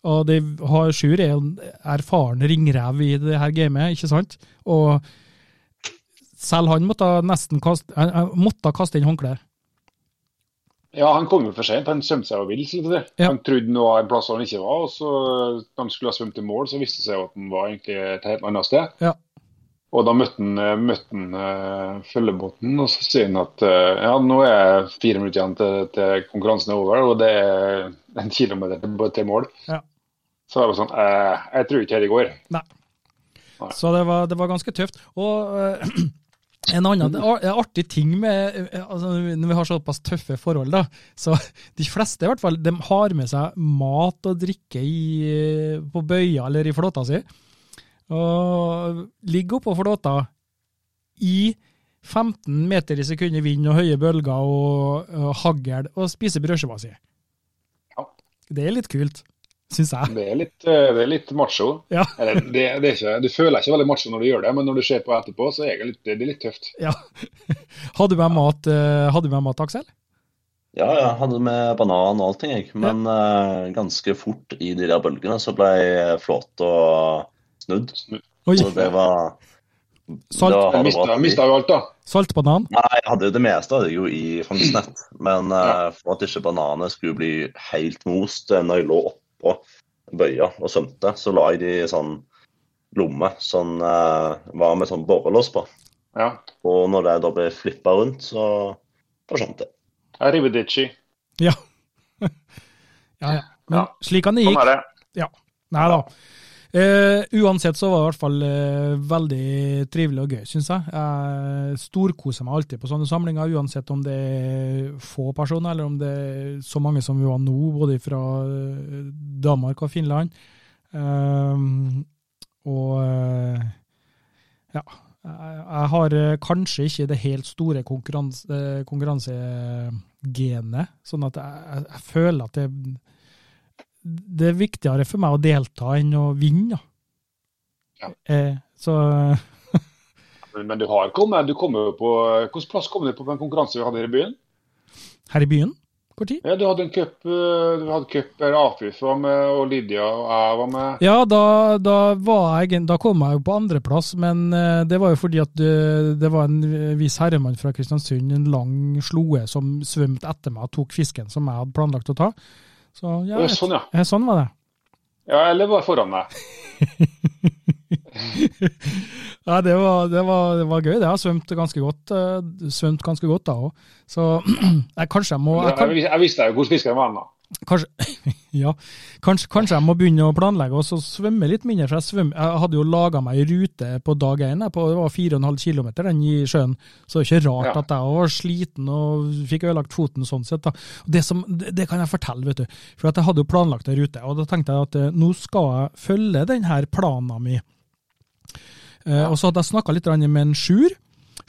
Og det, har- Sjur er en erfaren ringrev i det her gamet, ikke sant? Og selv han måtte nesten kaste, han- han måtte kaste inn håndkleet. Ja, han kom jo for sent. Han svømte seg jo vill. Ja. Han trodde nå var en plass han ikke var, og så han skulle ha svømt til mål, så viste det seg at han var egentlig et helt annet sted. Ja. Og da møtte han, eh, møtte han uh, følgebåten, og så sier han at eh, ja, nå er fire minutter igjen til, til konkurransen er over, og det er en kilometer til, til mål. Ja. Så jeg var sånn eh, Jeg tror ikke det går. Nei. Så det var, det var ganske tøft. Og uh, en annen artig ting med eh, altså, Når vi har såpass tøffe forhold, da, så de fleste i hvert fall, de har med seg mat og drikke i, eh, på bøya eller i flåta si. Og ligger oppå flåta i 15 meter i sekundet vind og høye bølger og, og hagl og spiser brødskiva si. Ja. Det er litt kult, syns jeg. Det er litt, eh, det er litt macho. Ja. Eller, det, det er ikke, du føler ikke veldig macho når du gjør det, men når du ser på etterpå, så er det litt, det er litt tøft. Ja. Hadde du med mat, eh, hadde du med mat Aksel? Ja, jeg hadde med banan og allting, jeg. Men eh, ganske fort i de der bølgene så ble flåta snudd. Oi, Så det var Salt- da mista, vært- mista jo alt, da. saltbanan. Nei, jeg hadde jo det meste hadde jo i fangstnett. Men eh, for at ikke bananene skulle bli helt most eh, når jeg lå oppå bøya og svømte, så la jeg de i sånn lomme som eh, var med sånn borrelås på. Ja. Og når det da ble flippa rundt, så forsvant det. Arrivederci. Ja. ja, ja. Men Ja. slik kan det Sånn gikk. er det. Nei da. Eh, uansett så var det i hvert fall uh, veldig trivelig og gøy, syns jeg. Jeg storkoser meg alltid på sånne samlinger, uansett om det er få personer, eller om det er så mange som vi var nå, både fra eh, Danmark og Finland. Uh, og ja. Jeg har kanskje ikke det helt store konkurranse, konkurransegenet, sånn at jeg, jeg føler at det det er viktigere for meg å delta enn å vinne. Ja. Eh, så Men, men du har kommet, du kommer jo på Hvilken plass kom du på på en konkurranse vi hadde her i byen? her i byen, hvor tid? Ja, Du hadde en cup, eh, du hadde cup der Afif var med, og Lydia og jeg var med. Ja, da, da, var jeg, da kom jeg jo på andreplass, men eh, det var jo fordi at det, det var en viss herremann fra Kristiansund, en lang sloe, som svømte etter meg og tok fisken som jeg hadde planlagt å ta. Så ja, jeg, sånn, ja. eh, sånn var det. ja. Eller var foran meg. Ja, det var, det var, det var gøy. Det har svømt ganske godt, eh, svømt ganske godt da òg. Så jeg, kanskje jeg må jeg kan, Jeg, jeg visste jo hvor fiskeren var. da. Kanskje, ja, kanskje, kanskje jeg må begynne å planlegge og så svømme litt mindre. for Jeg, svøm, jeg hadde jo laga meg rute på dag én. Det var 4,5 km den i sjøen. Så det er ikke rart Ja. at jeg var sliten og fikk ødelagt foten sånn sett. Det, som, det, det kan jeg fortelle, vet du. For jeg hadde jo planlagt en rute. Og da tenkte jeg at eh, nå skal jeg følge denne planen min. Eh, og så hadde jeg snakka litt med en Sjur.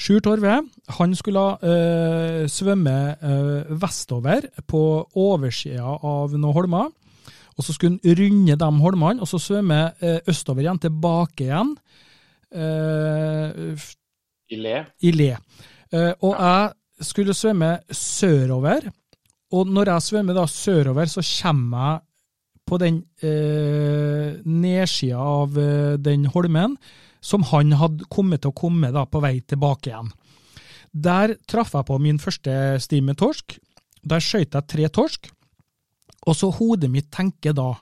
Sjur Torve. Han skulle eh, svømme eh, vestover på oversida av noen holmer. Og så skulle han runde de holmene, og så svømme eh, østover igjen, tilbake igjen. I le. i le. Og jeg skulle svømme sørover, og når jeg svømmer da sørover, så kommer jeg på den eh, nedsida av den holmen som han hadde kommet til å komme da på vei tilbake igjen. Der traff jeg på min første sti med torsk. Der skjøt jeg tre torsk. Og så hodet mitt tenker da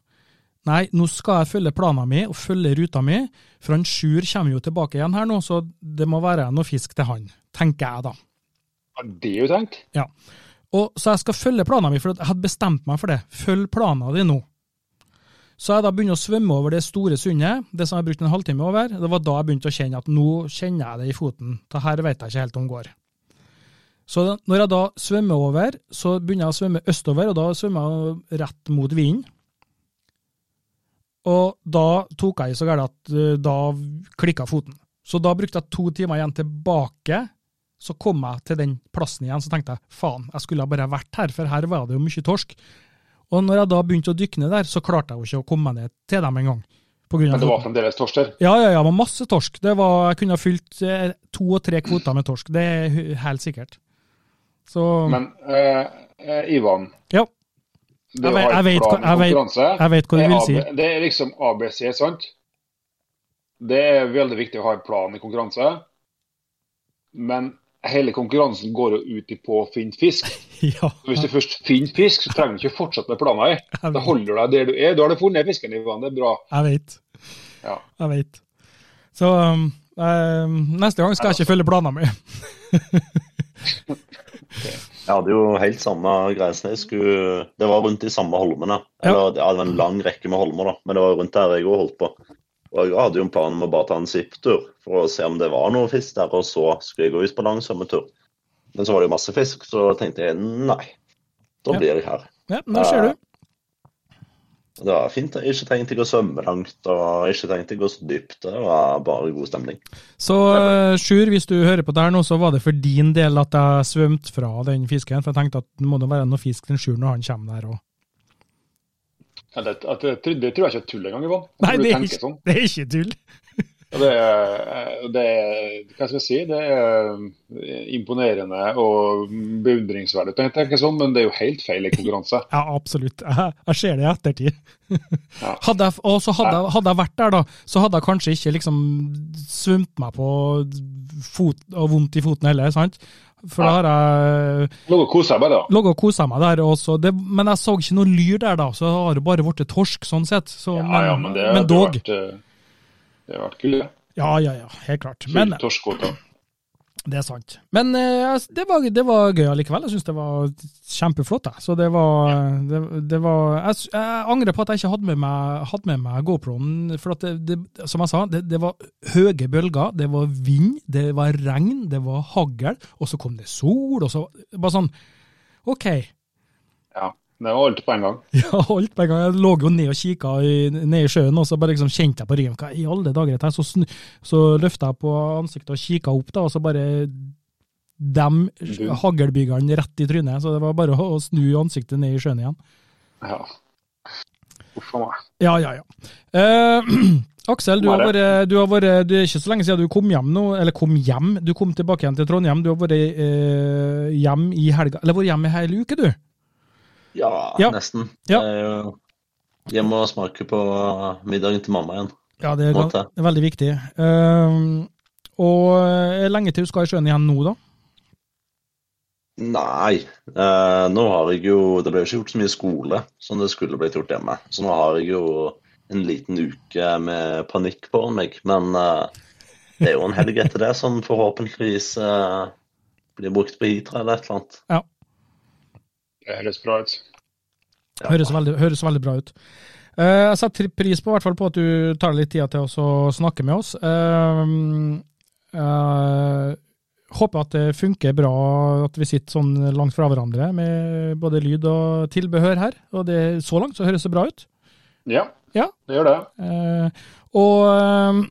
Nei, nå skal jeg følge planen min og følge ruta mi, for han Sjur kommer jo tilbake igjen her nå, så det må være noe fisk til han, tenker jeg da. Har det jo tenkt? Ja. Og, så jeg skal følge planen min, for jeg hadde bestemt meg for det. Følg planen din nå. Så jeg da begynner å svømme over det store sundet, det som jeg har brukt en halvtime over. Det var da jeg begynte å kjenne at nå kjenner jeg det i foten. Det her vet jeg ikke helt om går. Så når jeg da svømmer over, så begynner jeg å svømme østover, og da svømmer jeg rett mot vinden. Og da tok jeg i så gærent at uh, da klikka foten. Så da brukte jeg to timer igjen tilbake. Så kom jeg til den plassen igjen, så tenkte jeg faen, jeg skulle bare vært her, for her var det jo mye torsk. Og når jeg da begynte å dykke ned der, så klarte jeg jo ikke å komme meg ned til dem engang. Men det var fremdeles torsk der? Ja, ja, ja, det var masse torsk. Det var, jeg kunne ha fylt eh, to og tre kvoter med torsk, det er helt sikkert. Så Men eh, Ivan, Ja. du Jeg har et plan konkurranse, jeg vet hva du vil si. Det er liksom ABC, sant? Det er veldig viktig å ha en plan i konkurranse. Men hele konkurransen går jo ut på å finne fisk. Ja, Hvis du først finner fisk, så trenger du ikke fortsette med planen. i. Da holder du deg der du er. Da har du funnet fisken, Ivan. Det er bra. jeg vet. Ja. Jeg vet. Så um, um, neste gang skal jeg ikke følge planen min. Jeg hadde jo helt samme greia. skulle Det var rundt de samme holmene. Eller ja, det var en lang rekke med holmer, da, men det var rundt der jeg òg holdt på. Og jeg hadde jo en plan om å bare ta en zipptur for å se om det var noe fisk der, og så skulle jeg gå ut på langsommetur. Men så var det jo masse fisk, så tenkte jeg nei, da blir jeg her. Ja, nå ser du. Det var fint. Ikke trengte jeg å svømme langt, og ikke trengte jeg å gå så dypt. Det var bare god stemning. Så uh, Sjur, hvis du hører på det her nå, så var det for din del at jeg svømte fra den fisken. For jeg tenkte at det må da være noe fisk til Sjur når han kommer der. Og... Det, det, det tror jeg ikke er tull engang, Ivan. Nei, det er, ikke, sånn. det er ikke tull. Det er, det er, hva skal jeg si, det er imponerende og beundringsverdig, Jeg tenker sånn, men det er jo helt feil i konkurranse. Ja, absolutt. Jeg, jeg ser det i ettertid. Ja. Hadde jeg, og så hadde, hadde jeg vært der, da, så hadde jeg kanskje ikke liksom svømt meg på fot, og vondt i foten heller, sant? For da har jeg Lå og kosa meg, da. ligget og kosa meg der også. Det, men jeg så ikke noe lyr der, da, så det har det bare blitt torsk, sånn sett. Så, Ja, ja, men det, men det har vært, eh, det var vært kult. det. Ja, ja, ja, helt klart. Men det er sant. Men eh, det, var, det var gøy allikevel. Jeg syns det var kjempeflott. Jeg. Så det var, det, det var jeg, jeg angrer på at jeg ikke hadde med meg, hadde med meg GoPro-en. For at det, det, som jeg sa, det, det var høye bølger, det var vind, det var regn, det var hagl, og så kom det sol, og så Bare sånn OK. Det var alt på en gang. Ja, alt på en gang. Jeg lå jo ned og kikka ned i sjøen, og så bare liksom kjente jeg på ryggen. Hva i alle dager er dette? Så, snu- så løfta jeg på ansiktet og kikka opp, da, og så bare dem haglbyggerne rett i trynet. Så det var bare å, å snu ansiktet ned i sjøen igjen. Ja. Uff a meg. Ja, ja, ja. Eh, Aksel, du har, vært, du har vært Det er ikke så lenge siden du kom hjem nå, eller kom hjem. Du kom tilbake igjen til Trondheim. Du har vært eh, hjem i helga, eller vært hjemme i hele uke, du? Ja, Ja. nesten. Ja. Jo Hjemme og smake på middagen til mamma igjen. Ja, det er, det er veldig viktig. Uh, og eh, lenge til du skal i sjøen igjen nå, da? Nei, eh, nå har jeg jo Det ble jo ikke gjort så mye skole som det skulle blitt gjort hjemme. Så nå har jeg jo en liten uke med panikk på meg. Men eh, det er jo en helg etter det som forhåpentligvis eh, blir brukt på Hitra eller et eller annet. Det høres bra ut. Ja. Høres veldig, høres veldig bra ut. Uh, jeg setter pris på, på at du tar litt tid til å snakke med oss. Uh, uh, håper at det funker bra at vi sitter sånn langt fra hverandre med både lyd og tilbehør her. Og det, så langt så høres det bra ut. Ja, Ja. det gjør det. Uh, og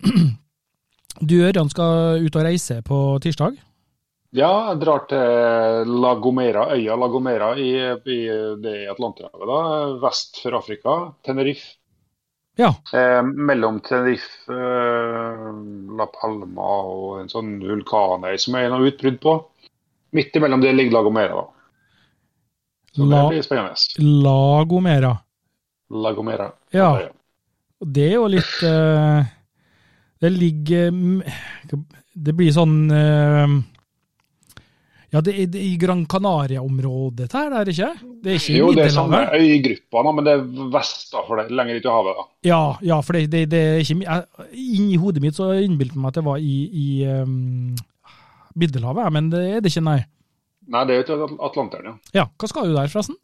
du Ørjan skal ut og reise på tirsdag. Ja, jeg drar til La Gomera, øya La Gomera i, i det Atlanterhavet, da, vest for Afrika. Tenerife. Ja. Eh, mellom Tenerife, eh, La Palma og en sånn vulkanøy som er noe utbrudd på. Midt imellom det ligger La Gomera. da. Så La, det blir spennende. La Gomera. La Gomera. Ja. Og det er jo litt eh, Det ligger Det blir sånn eh, Ja, det er, i Gran Canaria-området her, det er det ikke? Det er ikke Jo, det er samme Middelhavet? øygruppa, men det er vest da, for det, lenger ut i havet. da. Ja, ja, for det, det, det er ikke jeg- Inni hodet mitt så innbilte jeg meg at det var i, i um, Middelhavet, men det er det ikke, nei. Nei, det er jo til Atlanteren, ja. Ja, hva skal du der, forresten?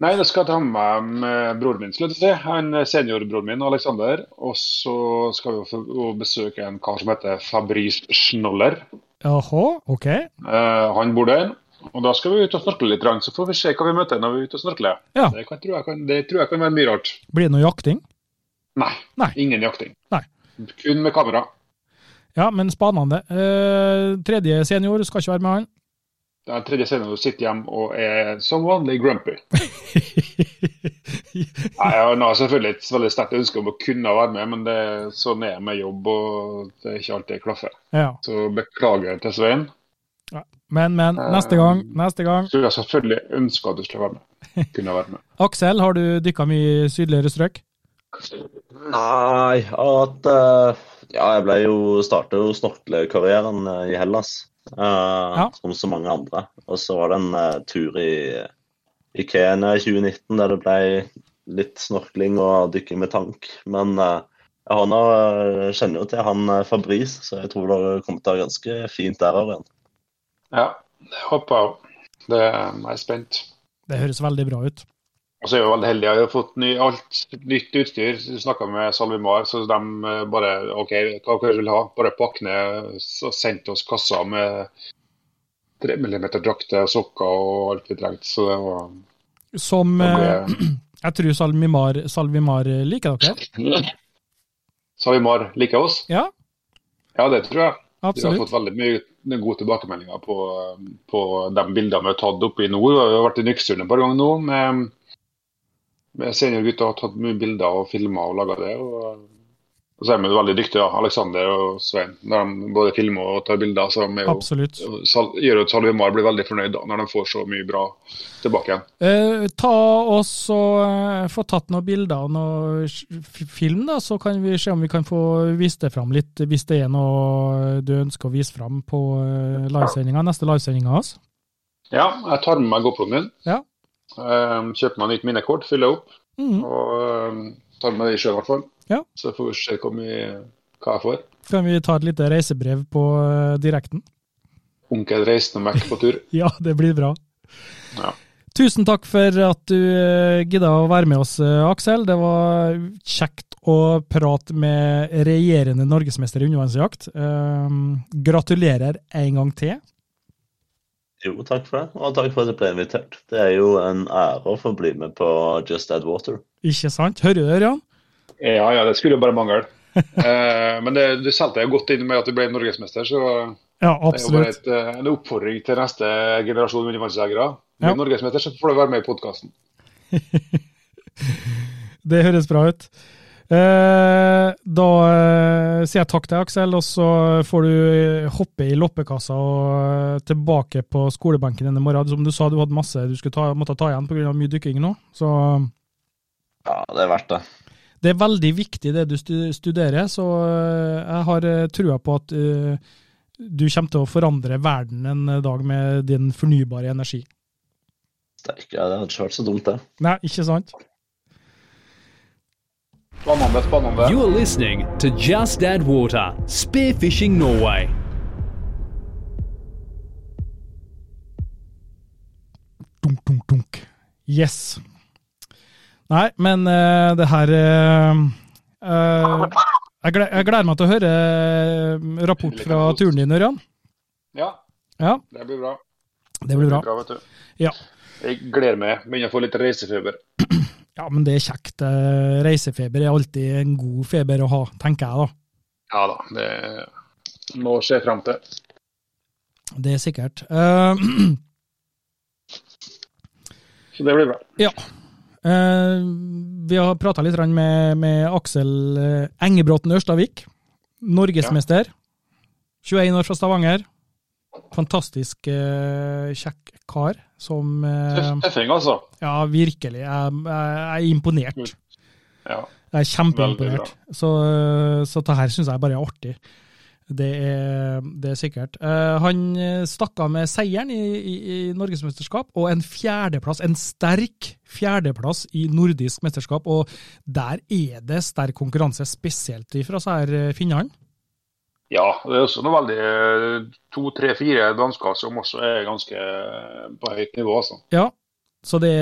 Nei, det skal jeg ta med meg broren min, skulle jeg si. Han seniorbroren min, Alexander. Og så skal vi besøke en kar som heter Fabrice Schnoller. Jaha, ok. Eh, han bor der. Og da skal vi ut og snorkle litt, så får vi se hva vi møter når vi er ute og snorkler. Ja. Det, kan, tror jeg kan, det tror jeg kan være mye rart. Blir det noe jakting? Nei, Nei. ingen jakting. Nei. Kun med kamera. Ja, men spanende. Eh, tredje senior skal ikke være med han. Den tredje scenen du sitter hjemme og er som vanlig grumpy. Nei, jeg har selvfølgelig et veldig sterkt ønske om å kunne være med, men det, sånn er jeg med jobb, og det er ikke alltid det klaffer. Ja. Så beklager til Svein. Men, men, neste gang, neste gang. Så jeg selvfølgelig ønsker at du skulle være med. Kunne være med. Aksel, har du dykka mye i sydligere strøk? Nei, at eh, Ja, jeg ble jo startet jo snorklekarrieren eh, i Hellas, eh, som så mange andre. Og så var det en eh, tur i, i Kenya i 2019 der det ble litt snorkling og dykking med tank. Men eh, jeg har nå, kjenner jo til han Fabrice, så jeg tror det kommer til å være ganske fint der òg. Ja, det håper jeg òg. Det er jeg spent. Det høres veldig bra ut. Og så er jo veldig heldig. Jeg har fått ny, alt nytt utstyr. Snakka med Salvimar, så de eh, bare OK, hva dere vil ha? Bare pakk ned og sendte oss kasser med 3 mm drakter, sokker og alt vi trengte. Så det var Som eh, ble- Jeg tror Salvimar, Salvimar liker dere? Salvimar liker oss? Ja, Ja, det tror jeg. Absolutt. Vi har fått veldig mye gode tilbakemeldinger på, på de bildene vi har tatt oppe i nord. Vi har vært i Nyksund et par ganger nå med, med seniorgutter har tatt mye bilder og filma og laga det. Og, og så er de veldig dyktige, da. Alexander og Svein. Når de både filmer og tar bilder, så de jo. Sal, gjør at Salvimar blir veldig fornøyd da, når de får så mye bra tilbake igjen. Eh, ta oss og eh, få tatt noen bilder og noe film, da, så kan vi se om vi kan få vist det fram litt, hvis det er noe du ønsker å vise fram på eh, livesendinga, neste av oss. Ja, jeg tar med meg GoProen min. Ja. Eh, kjøper meg nytt minnekort, fyller opp. mm. Og eh, tar med det sjøl, i hvert fall. Ja. Så får vi se hva jeg får. Kan vi ta et lite reisebrev på eh, direkten? Onkel reisende Mac på tur. Ja, det blir bra. Ja. Tusen takk for at du eh, gidda å være med oss, eh, Aksel. Det var kjekt å prate med regjerende norgesmester i undervannsjakt. Um, gratulerer en gang til. Jo, takk for det, og takk for at jeg ble invitert. Det er jo en ære å få bli med på Just Add Water. Ikke sant? Hører du det, Ørjan? Ja, ja, det skulle jo bare mangle. eh, men det, du solgte deg godt inn med at du ble norgesmester, så Ja, det er jo bare et, eh, en oppfordring til neste generasjon undervannsjegere. Blir Ja. norgesmester, så får du være med i podkasten. Det høres bra ut. Eh, da eh, sier jeg takk til Aksel, og så får du eh, hoppe i loppekassa og tilbake på skolebenken denne morgenen. Som du sa, du hadde masse du ta, måtte ta igjen pga. mye dykking nå. Så Ja, det er verdt det. det er veldig viktig det du studerer, så jeg har trua på at du kommer til å forandre verden en dag med din fornybare energi. Steike, det hadde ikke vært så dumt, det. Nei, ikke sant? Spennende, spennende. You are listening to Just Add Water, Spearfishing Norway. Dunk, dunk, dunk. Yes. Nei, men uh, det her uh, eh, jeg, gleder, jeg gleder meg til å høre rapport fra turen din, Ørjan. Ja, Ja, det blir bra. det blir bra. vet du. Ja. Jeg gleder meg. Begynner å få litt reisefeber. Ja, men det er kjekt. Eh, Reisefeber er alltid en god feber å ha, tenker jeg da. Ja da, det må skje frem til. Det er sikkert. Uh, Så det blir bra. ja. Uh, vi har prata litt med, med Aksel Engebråten Ørstavik. Norgesmester. 21 år fra Stavanger. Fantastisk uh, kjekk kar som eh, Tøffing, altså. Ja, virkelig. Jeg, jeg, jeg er imponert. Ja. Jeg er kjempeimponert. Så, så det her syns jeg bare er artig. Det er, det er sikkert. Eh, han stakk av med seieren i, i, i norgesmesterskap, og en fjerdeplass, en sterk fjerdeplass i nordisk mesterskap. Og der er det sterk konkurranse, spesielt fra disse finnene. Ja, det er også noe veldig to, tre, fire dansker som også er ganske på høyt nivå. altså. Ja, så det,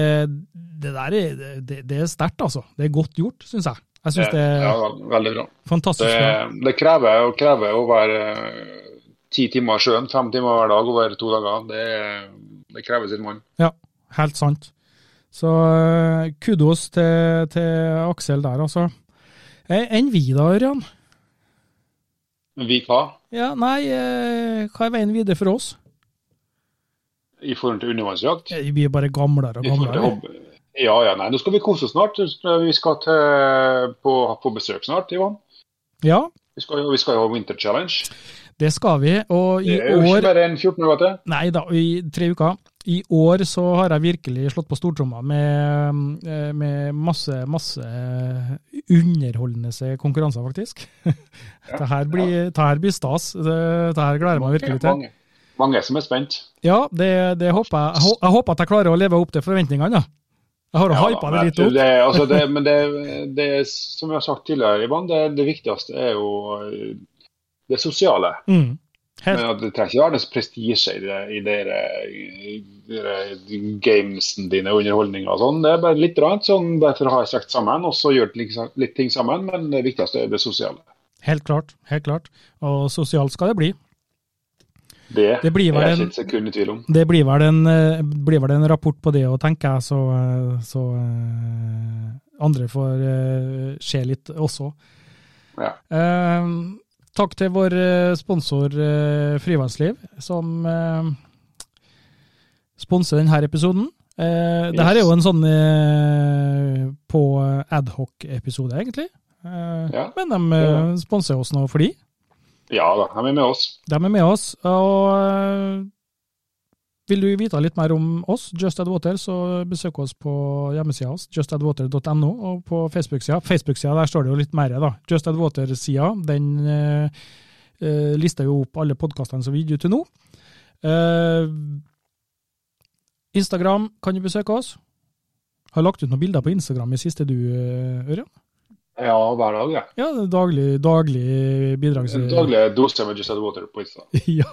det der er, det, det er sterkt, altså. Det er godt gjort, syns jeg. Jeg syns det er ja, veldig bra. fantastisk. Det, bra. det krever, krever å være eh, ti timer i sjøen, fem timer hver dag over to dager. Det, det krever sin mann. Ja, helt sant. Så eh, kudos til, til Aksel der, altså. Eh, Enn vi da, Ørjan? Vi hva? Ja, nei, eh, hva er veien videre for oss? I forhold til undervannsjakt? Eh, Vi er bare gamlere og gamlere. Ja, ja, nei, nå skal vi kose oss snart. Vi skal til, på, på besøk snart, Ivan. Ja, Vi skal, vi skal jo ha Winter Challenge. det skal vi. Og i år Det er jo ikke bare en 14 uker til. Nei da, i tre uker. I år så har jeg virkelig slått på stortromma med, eh, med masse, masse underholdende konkurranser, faktisk. Det her blir, det her blir stas. Det, det her gleder jeg meg virkelig til. Mange, mange som er spent. Ja, det, det håper jeg. Jeg Jeg håper at jeg klarer å leve opp til forventningene. Ja. Jeg har Ja, hypa det litt opp. Det, altså det, men det, det, som vi har sagt tidligere, Ivan, det, det viktigste er jo eh, det sosiale. Mm. Helt, Men at Det trenger ikke være noe prestisje i, det, i i dere gamesen dine og underholdninga og sånn. Det er bare litt rart, sånn derfor har jeg strekt sammen, og så gjør litt, litt ting sammen. Men det viktigste er det sosiale. helt klart. Helt klart. Og sosialt skal det bli. Det, Det blir vel en- sekund i tvil om. Det blir vel en, eh, blir vel en rapport på det òg, tenker jeg, så, eh, så eh, andre får se litt også. Ja. Eh, takk til vår eh, sponsor eh, Frivannsliv, som eh, sponser denne episoden. Eh, det her er jo en sånn eh, på adhoc-episode, egentlig. Eh, Ja. Men de eh, sponser oss nå fordi Ja da, de er med oss. de er med oss. Og vil du vite litt mer om oss, Just Add Water, så besøk oss på hjemmesida vår, justaddwater.no, og på Facebook-sida. Facebook-sida, der står det jo litt mer, da. Just Add Water-sida, den eh, eh, lister jo opp alle podkastene som vi gir ut til nå. Eh, Instagram kan du besøke oss. Har lagt ut noen bilder på Instagram i siste du, eh, Ørjan? Ja, hver dag, ja. Ja, daglig, daglig bidrags... Daglig dose med Just Add Water på Insta. Ja.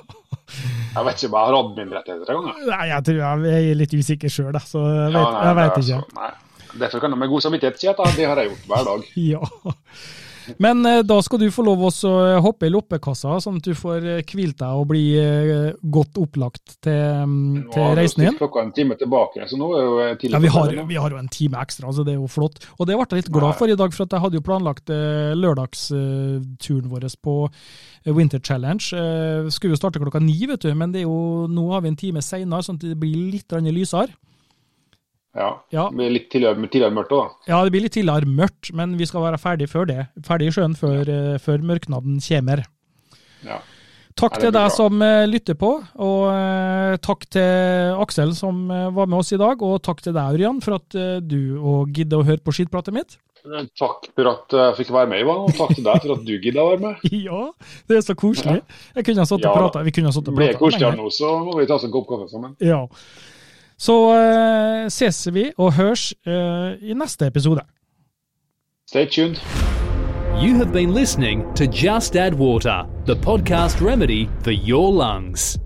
Jeg vet ikke om jeg har admin-rettigheter engang. gang. Nei, jeg tror jeg er litt usikker sjøl, så jeg vet, Ja, nei, jeg vet ikke. så- nei. Derfor kan jeg med god samvittighet si at det har jeg gjort hver dag. Ja. Men eh, da skal du få lov å hoppe i loppekassa, sånn at du får eh, hvilt deg og bli eh, godt opplagt til, Nå til har vi reisen din. stilt klokka en time tilbake, så nå er jo tidligere. tidlig Ja, vi har, vi har jo en time ekstra, så det er jo flott. Og det ble jeg litt glad for i dag, for jeg hadde jo planlagt eh, lørdagsturen vår på eh, Winter Challenge. Eh, skulle jo starte klokka ni, vet du, men det jo, nå har vi en time seinere, sånn at det blir litt lysere. Ja. Ja. Blir litt tidligere, mørkt òg, da. Ja, det blir litt tidligere mørkt, men vi skal være ferdig før det. Ferdig i sjøen før, ja. før mørknaden kommer. Ja. Takk til deg som eh, lytter på, og eh, takk til Aksel som eh, var med oss i dag, og takk til deg, Ørjan, for at eh, du gidder å høre på skittpratet mitt. Takk for at jeg fikk være med, Ivan, og takk til deg for at du gidda å være med. Ja, det er så koselig. Jeg kunne ha satt og prata. Vi kunne ha satt og Blir det koseligere nå, så må vi ta oss en kopp kaffe sammen. Ja. Så uh, ses vi og hørs uh, i neste episode. Stay tuned. You have been listening to Just Add Water, the podcast remedy for your lungs.